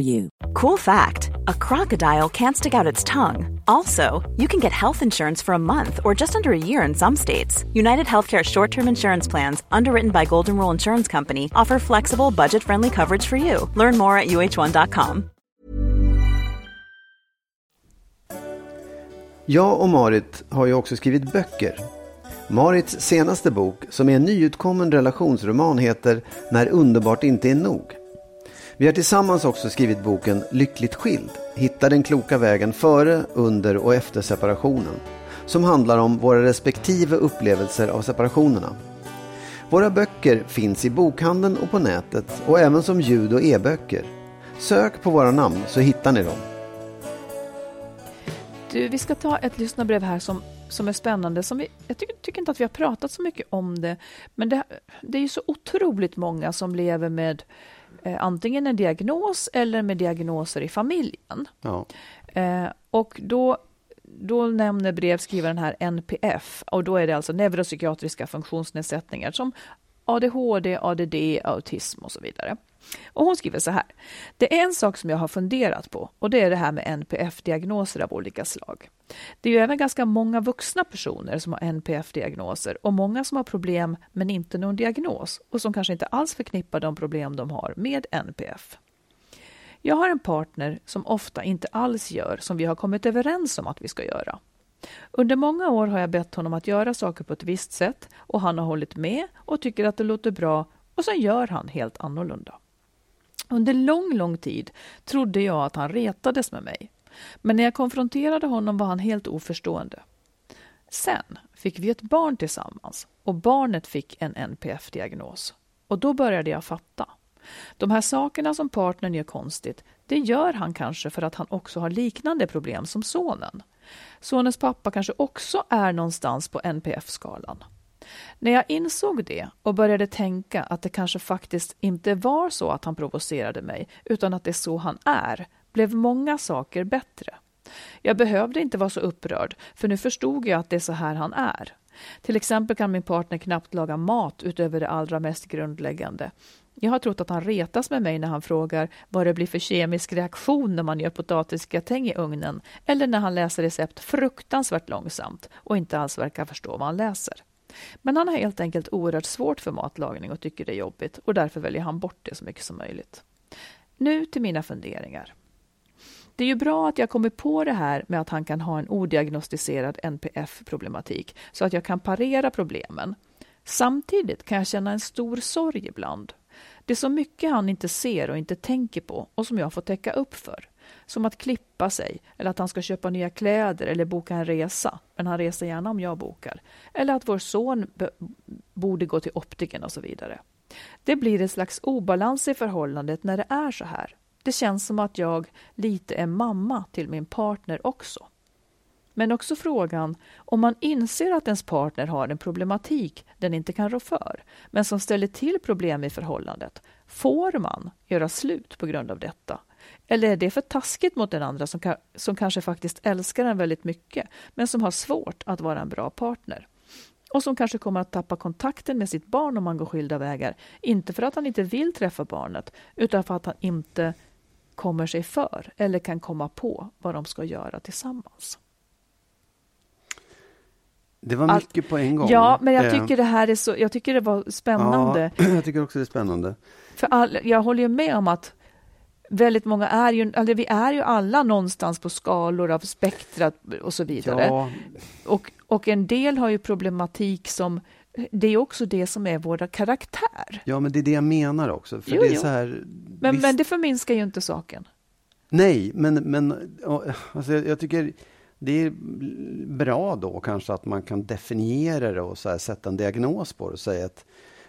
for you. Cool fact a crocodile can't stick out its tongue. Also, you can get health insurance for a month or just under a year in some states. United Healthcare short term insurance plans, underwritten by Golden Rule Insurance Company, offer flexible, budget friendly coverage for you. Learn more at uh1.com. Jag och Marit har ju också skrivit böcker. Marits senaste bok, som är en nyutkommen relationsroman, heter När underbart inte är nog. Vi har tillsammans också skrivit boken Lyckligt skild. Hitta den kloka vägen före, under och efter separationen. Som handlar om våra respektive upplevelser av separationerna. Våra böcker finns i bokhandeln och på nätet och även som ljud och e-böcker. Sök på våra namn så hittar ni dem. Du, vi ska ta ett lyssnarbrev här som, som är spännande. Som vi, jag tycker, tycker inte att vi har pratat så mycket om det, men det, det är ju så otroligt många som lever med eh, antingen en diagnos eller med diagnoser i familjen. Ja. Eh, och då, då nämner brevskrivaren här NPF och då är det alltså neuropsykiatriska funktionsnedsättningar som ADHD, ADD, autism och så vidare. Och hon skriver så här. Det är en sak som jag har funderat på och det är det här med NPF-diagnoser av olika slag. Det är ju även ganska många vuxna personer som har NPF-diagnoser och många som har problem men inte någon diagnos och som kanske inte alls förknippar de problem de har med NPF. Jag har en partner som ofta inte alls gör som vi har kommit överens om att vi ska göra. Under många år har jag bett honom att göra saker på ett visst sätt och han har hållit med och tycker att det låter bra och sen gör han helt annorlunda. Under lång, lång tid trodde jag att han retades med mig. Men när jag konfronterade honom var han helt oförstående. Sen fick vi ett barn tillsammans och barnet fick en NPF-diagnos. Och då började jag fatta. De här sakerna som partnern gör konstigt, det gör han kanske för att han också har liknande problem som sonen. Sonens pappa kanske också är någonstans på NPF-skalan. När jag insåg det och började tänka att det kanske faktiskt inte var så att han provocerade mig, utan att det är så han är, blev många saker bättre. Jag behövde inte vara så upprörd, för nu förstod jag att det är så här han är. Till exempel kan min partner knappt laga mat utöver det allra mest grundläggande. Jag har trott att han retas med mig när han frågar vad det blir för kemisk reaktion när man gör potatisgratäng i ugnen eller när han läser recept fruktansvärt långsamt och inte alls verkar förstå vad han läser. Men han har helt enkelt oerhört svårt för matlagning och tycker det är jobbigt och därför väljer han bort det så mycket som möjligt. Nu till mina funderingar. Det är ju bra att jag kommit på det här med att han kan ha en odiagnostiserad NPF-problematik så att jag kan parera problemen. Samtidigt kan jag känna en stor sorg ibland. Det är så mycket han inte ser och inte tänker på och som jag får täcka upp för. Som att klippa sig, eller att han ska köpa nya kläder eller boka en resa, men han reser gärna om jag bokar. Eller att vår son borde gå till optiken och så vidare. Det blir ett slags obalans i förhållandet när det är så här. Det känns som att jag lite är mamma till min partner också. Men också frågan om man inser att ens partner har en problematik den inte kan rå för, men som ställer till problem i förhållandet. Får man göra slut på grund av detta? Eller är det för taskigt mot den andra som, som kanske faktiskt älskar en väldigt mycket, men som har svårt att vara en bra partner? Och som kanske kommer att tappa kontakten med sitt barn om man går skilda vägar. Inte för att han inte vill träffa barnet, utan för att han inte kommer sig för eller kan komma på vad de ska göra tillsammans. Det var mycket Allt, på en gång. Ja, men jag eh. tycker det här är så, jag tycker det var spännande. Ja, jag tycker också det är spännande. För all, jag håller ju med om att väldigt många är ju, eller vi är ju alla någonstans på skalor av spektrat och så vidare. Ja. Och, och en del har ju problematik som det är också det som är vår karaktär. Ja, men det är det jag menar också. För jo, det är jo. Så här, men, visst... men det förminskar ju inte saken. Nej, men, men alltså, jag, tycker det är bra då kanske att man kan definiera det och så sätta en diagnos på det och säga att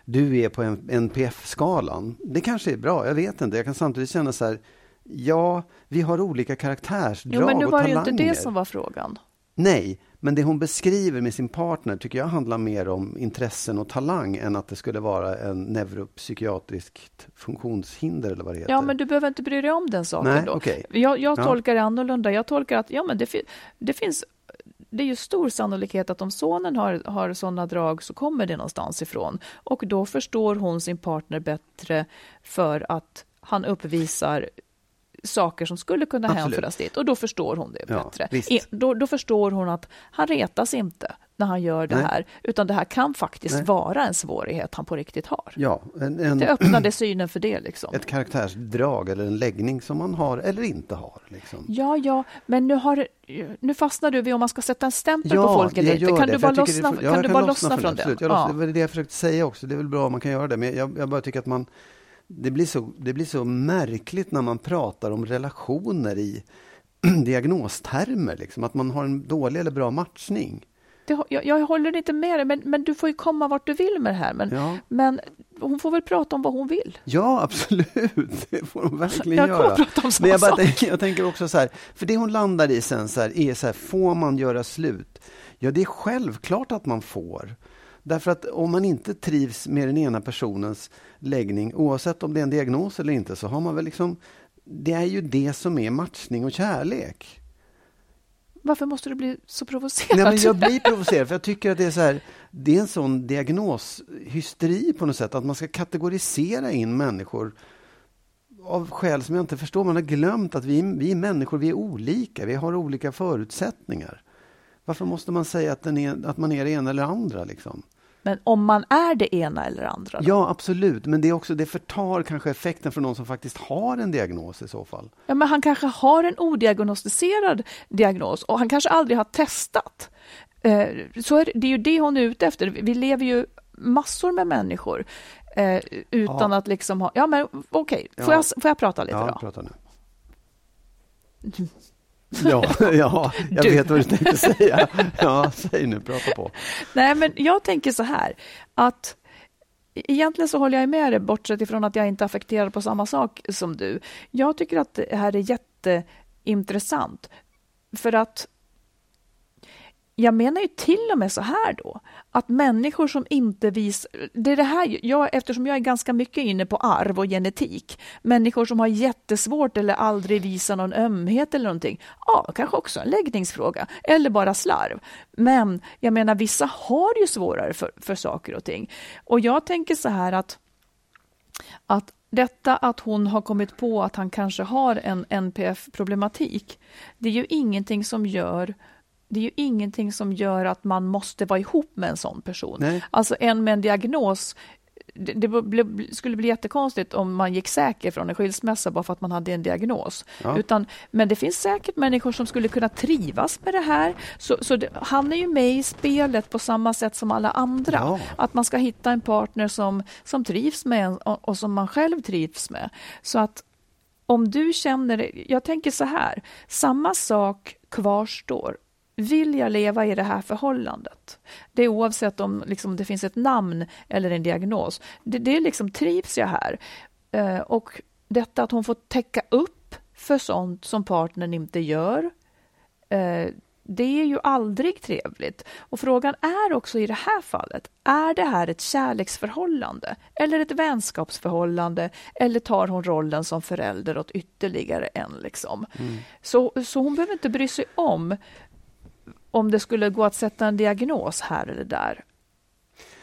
du är på NPF-skalan. Det kanske är bra, jag vet inte. Jag kan samtidigt känna så här, ja, vi har olika karaktärsdrag. Jo, men nu var det ju inte det som var frågan. Nej, men det hon beskriver med sin partner tycker jag handlar mer om intressen och talang än att det skulle vara en neuropsykiatriskt funktionshinder eller vad det heter. Ja, men du behöver inte bry dig om den saken Nej, då. Okay. Jag, jag tolkar det annorlunda. Jag tolkar att ja, men det, det finns det är ju stor sannolikhet att om sonen har, har sådana drag så kommer det någonstans ifrån. Och då förstår hon sin partner bättre för att han uppvisar saker som skulle kunna Absolut. hänföras dit och då förstår hon det ja, bättre. då, då, förstår hon att han retas inte när han gör det Nej. här, utan det här kan faktiskt Nej. vara en svårighet han på riktigt har. Ja, en, en, det öppnade synen för det. Liksom. Ett karaktärsdrag eller en läggning som man har eller inte har. Liksom. Ja, ja, men nu, har, nu fastnar du vid om man ska sätta en stämpel ja, på folk eller inte. Kan det, du bara lossna, det, ja, kan du bara lossna från, från det? Jag ja. Det var det jag försökte säga också. Det är väl bra om man kan göra det, men jag, jag bara tycker att man det blir, så, det blir så märkligt när man pratar om relationer i diagnostermer, liksom, att man har en dålig eller bra matchning. Det, jag, jag, håller inte med dig, men, men, du får ju komma vart du vill med det här. Men, ja. men hon får väl prata om vad hon vill? Ja, absolut. Det får hon verkligen jag göra. Prata om men jag, bara, tänker, jag tänker också så här, för det hon landar i sen så här, är så här, får man göra slut? Ja, det är självklart att man får. Därför att om man inte trivs med den ena personens läggning, oavsett om det är en diagnos eller inte, så har man väl liksom... Det är ju det som är matchning och kärlek. Varför måste du bli så provocerad? Nej, men jag blir provocerad, för jag tycker att det är så här, det är en sån diagnoshysteri på något sätt, att man ska kategorisera in människor av skäl som jag inte förstår. Man har glömt att vi, vi är människor, vi är olika, vi har olika förutsättningar. Varför måste man säga att, är, att man är det ena eller andra? Liksom? Men om man är det ena eller andra? Då? Ja, absolut. Men det, är också, det förtar kanske effekten för någon som faktiskt har en diagnos i så fall. Ja, men han kanske har en odiagnostiserad diagnos och han kanske aldrig har testat. Eh, så är det, det är ju det hon är ute efter. Vi lever ju massor med människor eh, utan ja. att liksom ha... Ja, men okej. Okay. Får, ja. jag, får jag prata lite ja, då? Prata nu. Ja, ja jag du. vet vad du tänkte säga. Ja, säg nu, prata på. Nej, men jag tänker så här att Egentligen så håller jag med dig, bortsett ifrån att jag inte affekterar på samma sak som du. Jag tycker att det här är jätteintressant. För att jag menar ju till och med så här då, att människor som inte visar... Det är det här, jag, eftersom jag är ganska mycket inne på arv och genetik, människor som har jättesvårt eller aldrig visar någon ömhet eller någonting, ja, kanske också en läggningsfråga, eller bara slarv. Men jag menar, vissa har ju svårare för, för saker och ting. Och jag tänker så här att, att detta att hon har kommit på att han kanske har en NPF-problematik, det är ju ingenting som gör det är ju ingenting som gör att man måste vara ihop med en sån person. Nej. Alltså en med en diagnos det, det skulle bli jättekonstigt om man gick säker från en skilsmässa bara för att man hade en diagnos. Ja. Utan, men det finns säkert människor som skulle kunna trivas med det här. Så, så det, han är ju med i spelet på samma sätt som alla andra. Ja. Att man ska hitta en partner som, som trivs med en och, och som man själv trivs med. Så att om du känner, jag tänker så här, samma sak kvarstår vill jag leva i det här förhållandet? Det är oavsett om liksom, det finns ett namn eller en diagnos. Det, det är liksom, trivs jag här? Eh, och detta att hon får täcka upp för sånt som partnern inte gör. Eh, det är ju aldrig trevligt. Och frågan är också i det här fallet, är det här ett kärleksförhållande eller ett vänskapsförhållande eller tar hon rollen som förälder åt ytterligare en? Liksom? Mm. Så, så hon behöver inte bry sig om om det skulle gå att sätta en diagnos här eller där.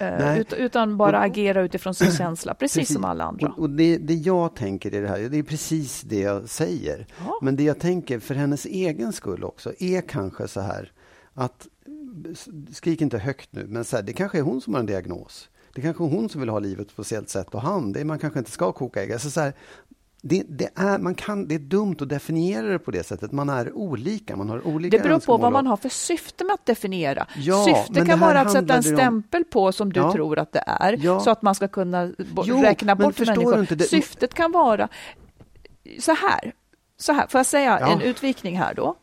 Uh, utan bara agera utifrån sin känsla, precis, precis. som alla andra. Och, det, det, jag tänker i det här, det är precis det jag säger. Ja. Men det jag tänker för hennes egen skull också är kanske så här att, skrik inte högt nu, men så här, det kanske är hon som har en diagnos. Det kanske är hon som vill ha livet på ett speciellt sätt och han, det man kanske inte ska koka ägg. Alltså så här, det, det, är, man kan, det är dumt att definiera det på det sättet. Man är olika. Man har olika det beror på vad man har för syfte med att definiera. Ja, Syftet kan vara att sätta en stämpel om... på som du ja, tror att det är, ja. så att man ska kunna jo, räkna bort människor. Det... Syftet kan vara så här. Så här, får jag säga en utvikning här då?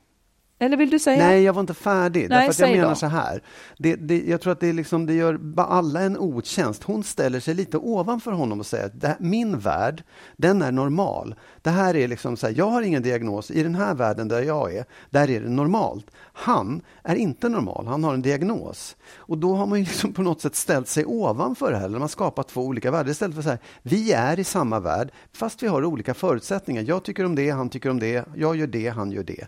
Eller vill du säga? Nej, jag var inte färdig. Nej, därför jag menar då. så här. Det, det, jag tror att det, liksom, det gör alla en otjänst. Hon ställer sig lite ovanför honom och säger att här, min värld, den är normal. Det här är liksom så här, jag har ingen diagnos. I den här världen där jag är, där är det normalt. Han är inte normal, han har en diagnos. Och då har man liksom på något sätt ställt sig ovanför det här. Man skapat två olika världar. Istället för att säga, vi är i samma värld, fast vi har olika förutsättningar. Jag tycker om det, han tycker om det. Jag gör det, han gör det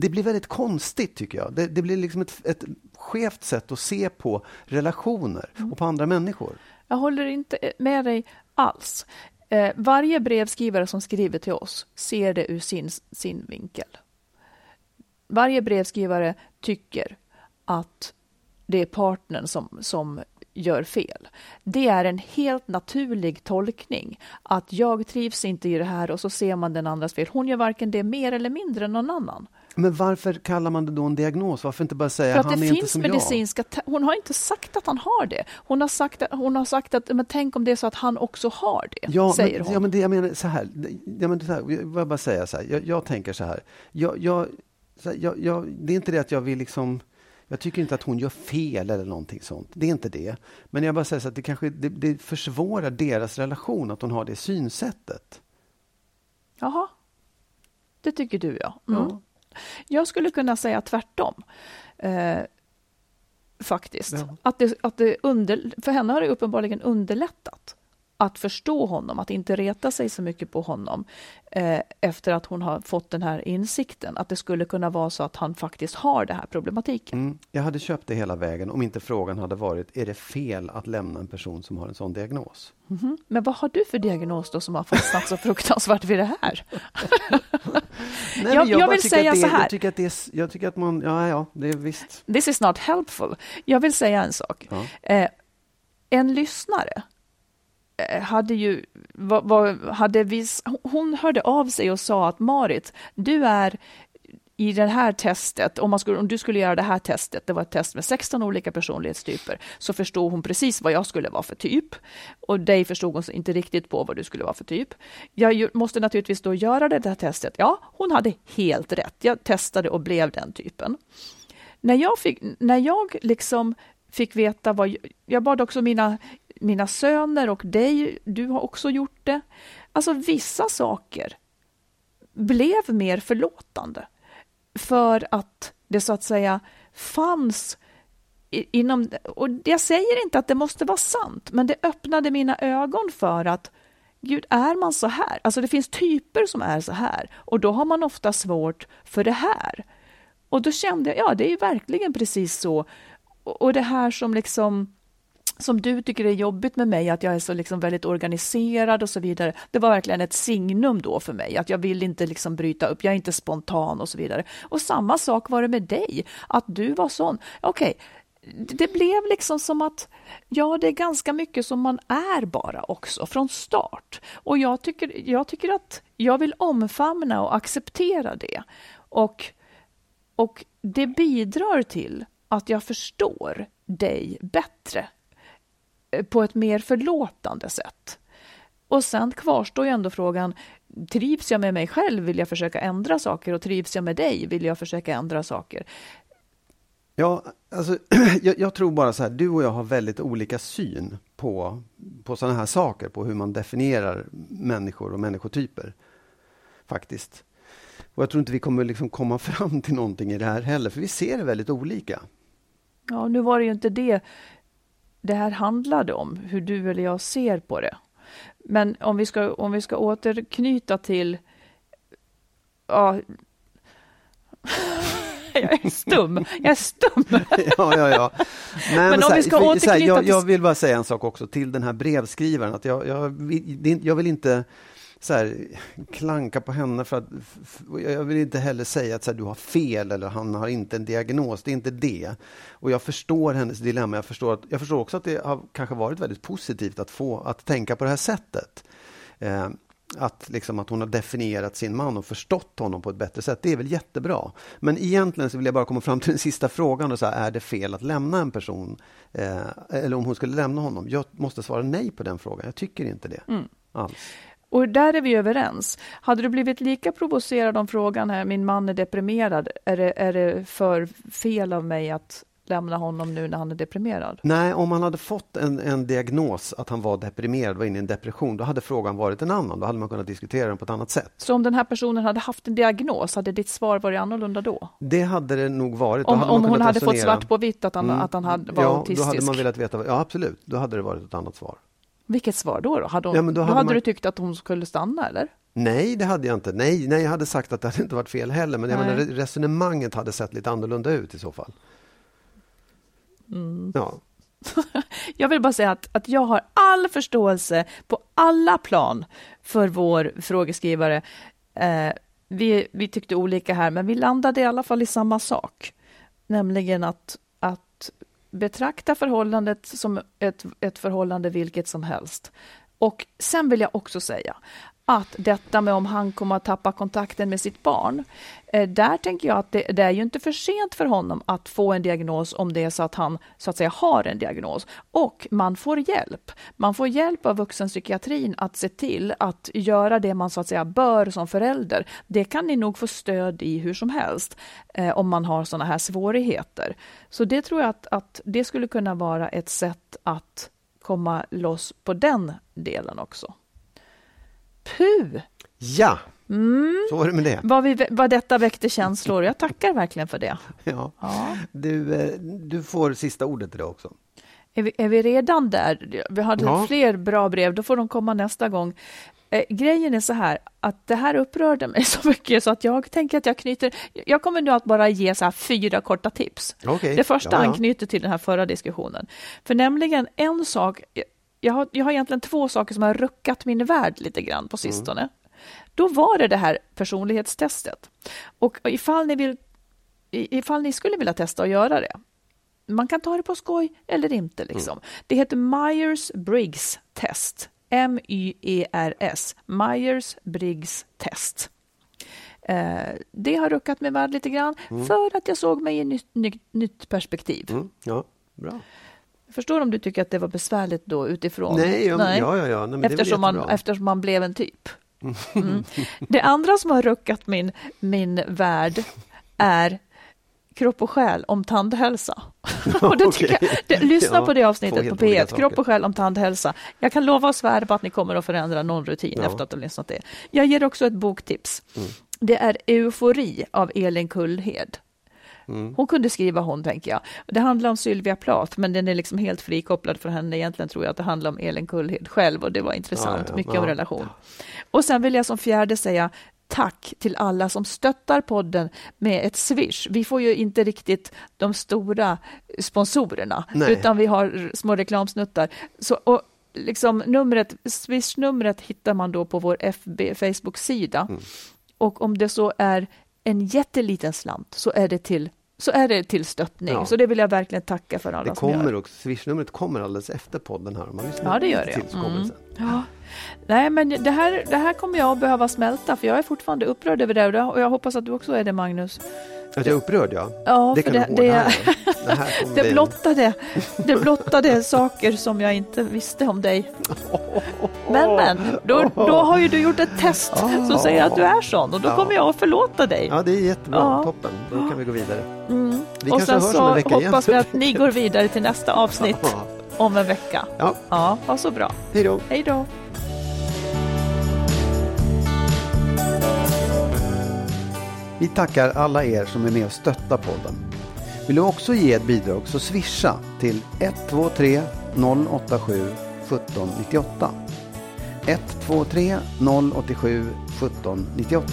det blir väldigt konstigt, tycker jag. Det, det blir liksom ett, ett skevt sätt att se på relationer och på andra människor. Jag håller inte med dig alls. Eh, varje brevskrivare som skriver till oss ser det ur sin, sin vinkel. Varje brevskrivare tycker att det är partnern som, som gör fel. Det är en helt naturlig tolkning att jag trivs inte i det här och så ser man den andras fel. Hon gör varken det mer eller mindre än någon annan. Men varför kallar man det då en diagnos? Varför inte bara säga För att han det är finns inte som medicinska jag? Hon har inte sagt att han har det. Hon har sagt att, hon har sagt att men tänk om det är så att han också har det, ja, säger men, hon. Ja, men det, jag menar så här, ja, men så här, jag vill bara säga så här, jag, jag tänker så här, jag, jag, så jag, jag, det är inte det att jag vill liksom jag tycker inte att hon gör fel eller någonting sånt. Det är inte det. Men jag bara säger så att det kanske det, det försvårar deras relation att hon har det synsättet. Jaha. Det tycker du, ja. Mm. ja. Jag skulle kunna säga tvärtom. Eh, faktiskt. Ja. Att det, att det under, för henne har det uppenbarligen underlättat att förstå honom, att inte reta sig så mycket på honom eh, efter att hon har fått den här insikten, att det skulle kunna vara så att han faktiskt har den här problematiken. Mm. Jag hade köpt det hela vägen om inte frågan hade varit, är det fel att lämna en person som har en sån diagnos? Mm -hmm. Men vad har du för diagnos då som har fastnat så fruktansvärt vid det här? Nej, jag, jag, jag vill säga det, så här. Jag tycker att det är, jag tycker att man, ja, ja, det är visst. This is not helpful. Jag vill säga en sak. Ja. Eh, en lyssnare Eh, hade ju, var, var, hade vis, hon hörde av sig och sa att Marit, du är i det här testet, om, man skulle, om du skulle göra det här testet, det var ett test med 16 olika personlighetstyper, så förstod hon precis vad jag skulle vara för typ. Och dig förstod hon inte riktigt på vad du skulle vara för typ. Jag måste naturligtvis då göra det här testet. Ja, hon hade helt rätt. Jag testade och blev den typen. När jag, fick, när jag liksom fick veta vad... Jag bad också mina mina söner och dig, du har också gjort det. Alltså vissa saker blev mer förlåtande för att det så att säga fanns inom, och jag säger inte att det måste vara sant, men det öppnade mina ögon för att Gud, är man så här? Alltså det finns typer som är så här och då har man ofta svårt för det här. Och då kände jag, ja det är ju verkligen precis så. Och det här som liksom som du tycker är jobbigt med mig, att jag är så liksom väldigt organiserad och så vidare. Det var verkligen ett signum då för mig, att jag vill inte liksom bryta upp, jag är inte spontan och så vidare. Och samma sak var det med dig, att du var sån. Okej, okay, det blev liksom som att, ja, det är ganska mycket som man är bara också från start. Och jag tycker, jag tycker att jag vill omfamna och acceptera det. Och, och det bidrar till att jag förstår dig bättre på ett mer förlåtande sätt. Och sen kvarstår ju ändå frågan, trivs jag med mig själv vill jag försöka ändra saker och trivs jag med dig vill jag försöka ändra saker. Ja, alltså, jag, jag, tror bara så här, du och jag har väldigt olika syn på, på sådana här saker, på hur man definierar människor och människotyper. Faktiskt. Och jag tror inte vi kommer liksom komma fram till någonting i det här heller, för vi ser det väldigt olika. Ja, nu var det ju inte det det här handlade om, hur du eller jag ser på det. Men om vi ska, om vi ska återknyta till... Ja, jag är stum. Jag är stum. ja, ja, ja. Men, men om här, vi ska återknyta här, jag, jag, vill bara säga en sak också till den här brevskrivaren. Att jag, jag, jag vill inte så här, klanka på henne för att jag vill inte heller säga att så här, du har fel eller han har inte en diagnos. Det är inte det. Och jag förstår hennes dilemma. Jag förstår, att, jag förstår också att det har kanske varit väldigt positivt att få att tänka på det här sättet. Eh, att, liksom, att hon har definierat sin man och förstått honom på ett bättre sätt. Det är väl jättebra. Men egentligen så vill jag bara komma fram till den sista frågan. Och så här, är det fel att lämna en person? Eh, eller om hon skulle lämna honom? Jag måste svara nej på den frågan. Jag tycker inte det. Mm. Alls. Och där är vi överens. Hade du blivit lika provocerad om frågan här, min man är deprimerad, är det, är det för fel av mig att lämna honom nu när han är deprimerad? Nej, om han hade fått en, en diagnos att han var deprimerad, var inne i en depression, då hade frågan varit en annan. Då hade man kunnat diskutera den på ett annat sätt. Så om den här personen hade haft en diagnos, hade ditt svar varit annorlunda då? Det hade det nog varit. Om, om hon hade fått svart på vitt att han, mm. att han hade, var ja, autistisk? Då hade man velat veta. Ja, absolut. Då hade det varit ett annat svar. Vilket svar då? då? Hade, hon, ja, då hade, då hade man... du tyckt att hon skulle stanna eller? Nej, det hade jag inte. Nej, nej, jag hade sagt att det hade inte varit fel heller. Men jag menar, resonemanget hade sett lite annorlunda ut i så fall. Mm. Ja. jag vill bara säga att, att jag har all förståelse på alla plan för vår frågeskrivare. Eh, vi, vi tyckte olika här, men vi landade i alla fall i samma sak. Nämligen att betrakta förhållandet som ett, ett förhållande vilket som helst. Och sen vill jag också säga att detta med om han kommer att tappa kontakten med sitt barn, eh, där tänker jag att det, det, är ju inte för sent för honom att få en diagnos om det är så att han så att säga har en diagnos. Och man får hjälp. Man får hjälp av vuxenpsykiatrin att se till att göra det man så att säga bör som förälder. Det kan ni nog få stöd i hur som helst eh, om man har sådana här svårigheter. Så det tror jag att, att det skulle kunna vara ett sätt att komma loss på den delen också. Puh! Ja, mm. så var det med det. Vad, vi, vad detta väckte känslor. Jag tackar verkligen för det. Ja. ja. Du, eh, du får sista ordet idag också. Är vi, är vi redan där? Vi hade Ja. fler bra brev, då får de komma nästa gång. Eh, grejen är så här, att det här upprörde mig så mycket så att jag tänker att jag knyter... Jag kommer nu att bara ge så här fyra korta tips. Okej. Det första Ja, ja. anknyter till den här förra diskussionen. För nämligen en sak, jag har, jag har egentligen två saker som har ruckat min värld lite grann på sistone. Då var det det här personlighetstestet. Och ifall ni, vill, ifall ni skulle vilja testa att göra det, man kan ta det på skoj eller inte. Liksom. Det heter Myers-Briggs test. M-Y-E-R-S. Myers-Briggs test. Eh, det har ruckat min värld lite grann för att jag såg mig i ett nytt, nytt, nytt perspektiv. Mm, ja, bra. Jag förstår om du tycker att det var besvärligt då utifrån. Nej, ja, men- ja, ja, ja. Nej, eftersom, man, eftersom man blev en typ. Mm. Det andra som har ruckat min, min värld är kropp och själ om tandhälsa. och det tycker jag, det, lyssna Ja, på det avsnittet på helt olika P1, saker. kropp och själ om tandhälsa. Jag kan lova och svära på att ni kommer att förändra någon rutin Ja. efter att ha lyssnat det. Jag ger också ett boktips. Mm. Det är Eufori av Elin Kullhed. Mm. Hon kunde skriva hon, tänker jag. Det handlar om Sylvia Plath, men den är liksom helt frikopplad från henne. Egentligen tror jag att det handlar om Elin Kullhed själv och det var intressant. Ja, ja, Mycket ja. om relation. Och sen vill jag som fjärde säga tack till alla som stöttar podden med ett swish. Vi får ju inte riktigt de stora sponsorerna, Nej. utan vi har små reklamsnuttar. Så, och liksom numret, swish-numret hittar man då på vår FB Facebook-sida. Mm. Och om det så är en jätteliten slant så är det till, så är det till stöttning. Ja. Så det vill jag verkligen tacka för alla Det som gör. kommer också, swishnumret kommer alldeles efter podden här. Om man lyssnar Ja, det gör det, till så kommer Mm. det sen. Ja. Nej, men det här, det här kommer jag att behöva smälta, för jag är fortfarande upprörd över det och jag hoppas att du också är det, Magnus. Att jag är upprörd, ja. Ja, det kan det, det, hårdhära. Det här det, blottade, det blottade saker som jag inte visste om dig. Men, men, då, då har ju du gjort ett test som säger att du är sån och då kommer jag att förlåta dig. Ja, det är jättebra. Ja. Toppen. Då kan vi gå vidare. Mm. Vi Och sen så hoppas vi att ni går vidare till nästa avsnitt. om en vecka. Ja, Ja, ha så bra. hej då. Hej då. Vi tackar alla er som är med och stöttar podden. Vill du också ge ett bidrag så swisha till 123 087 1798. 123 087 1798.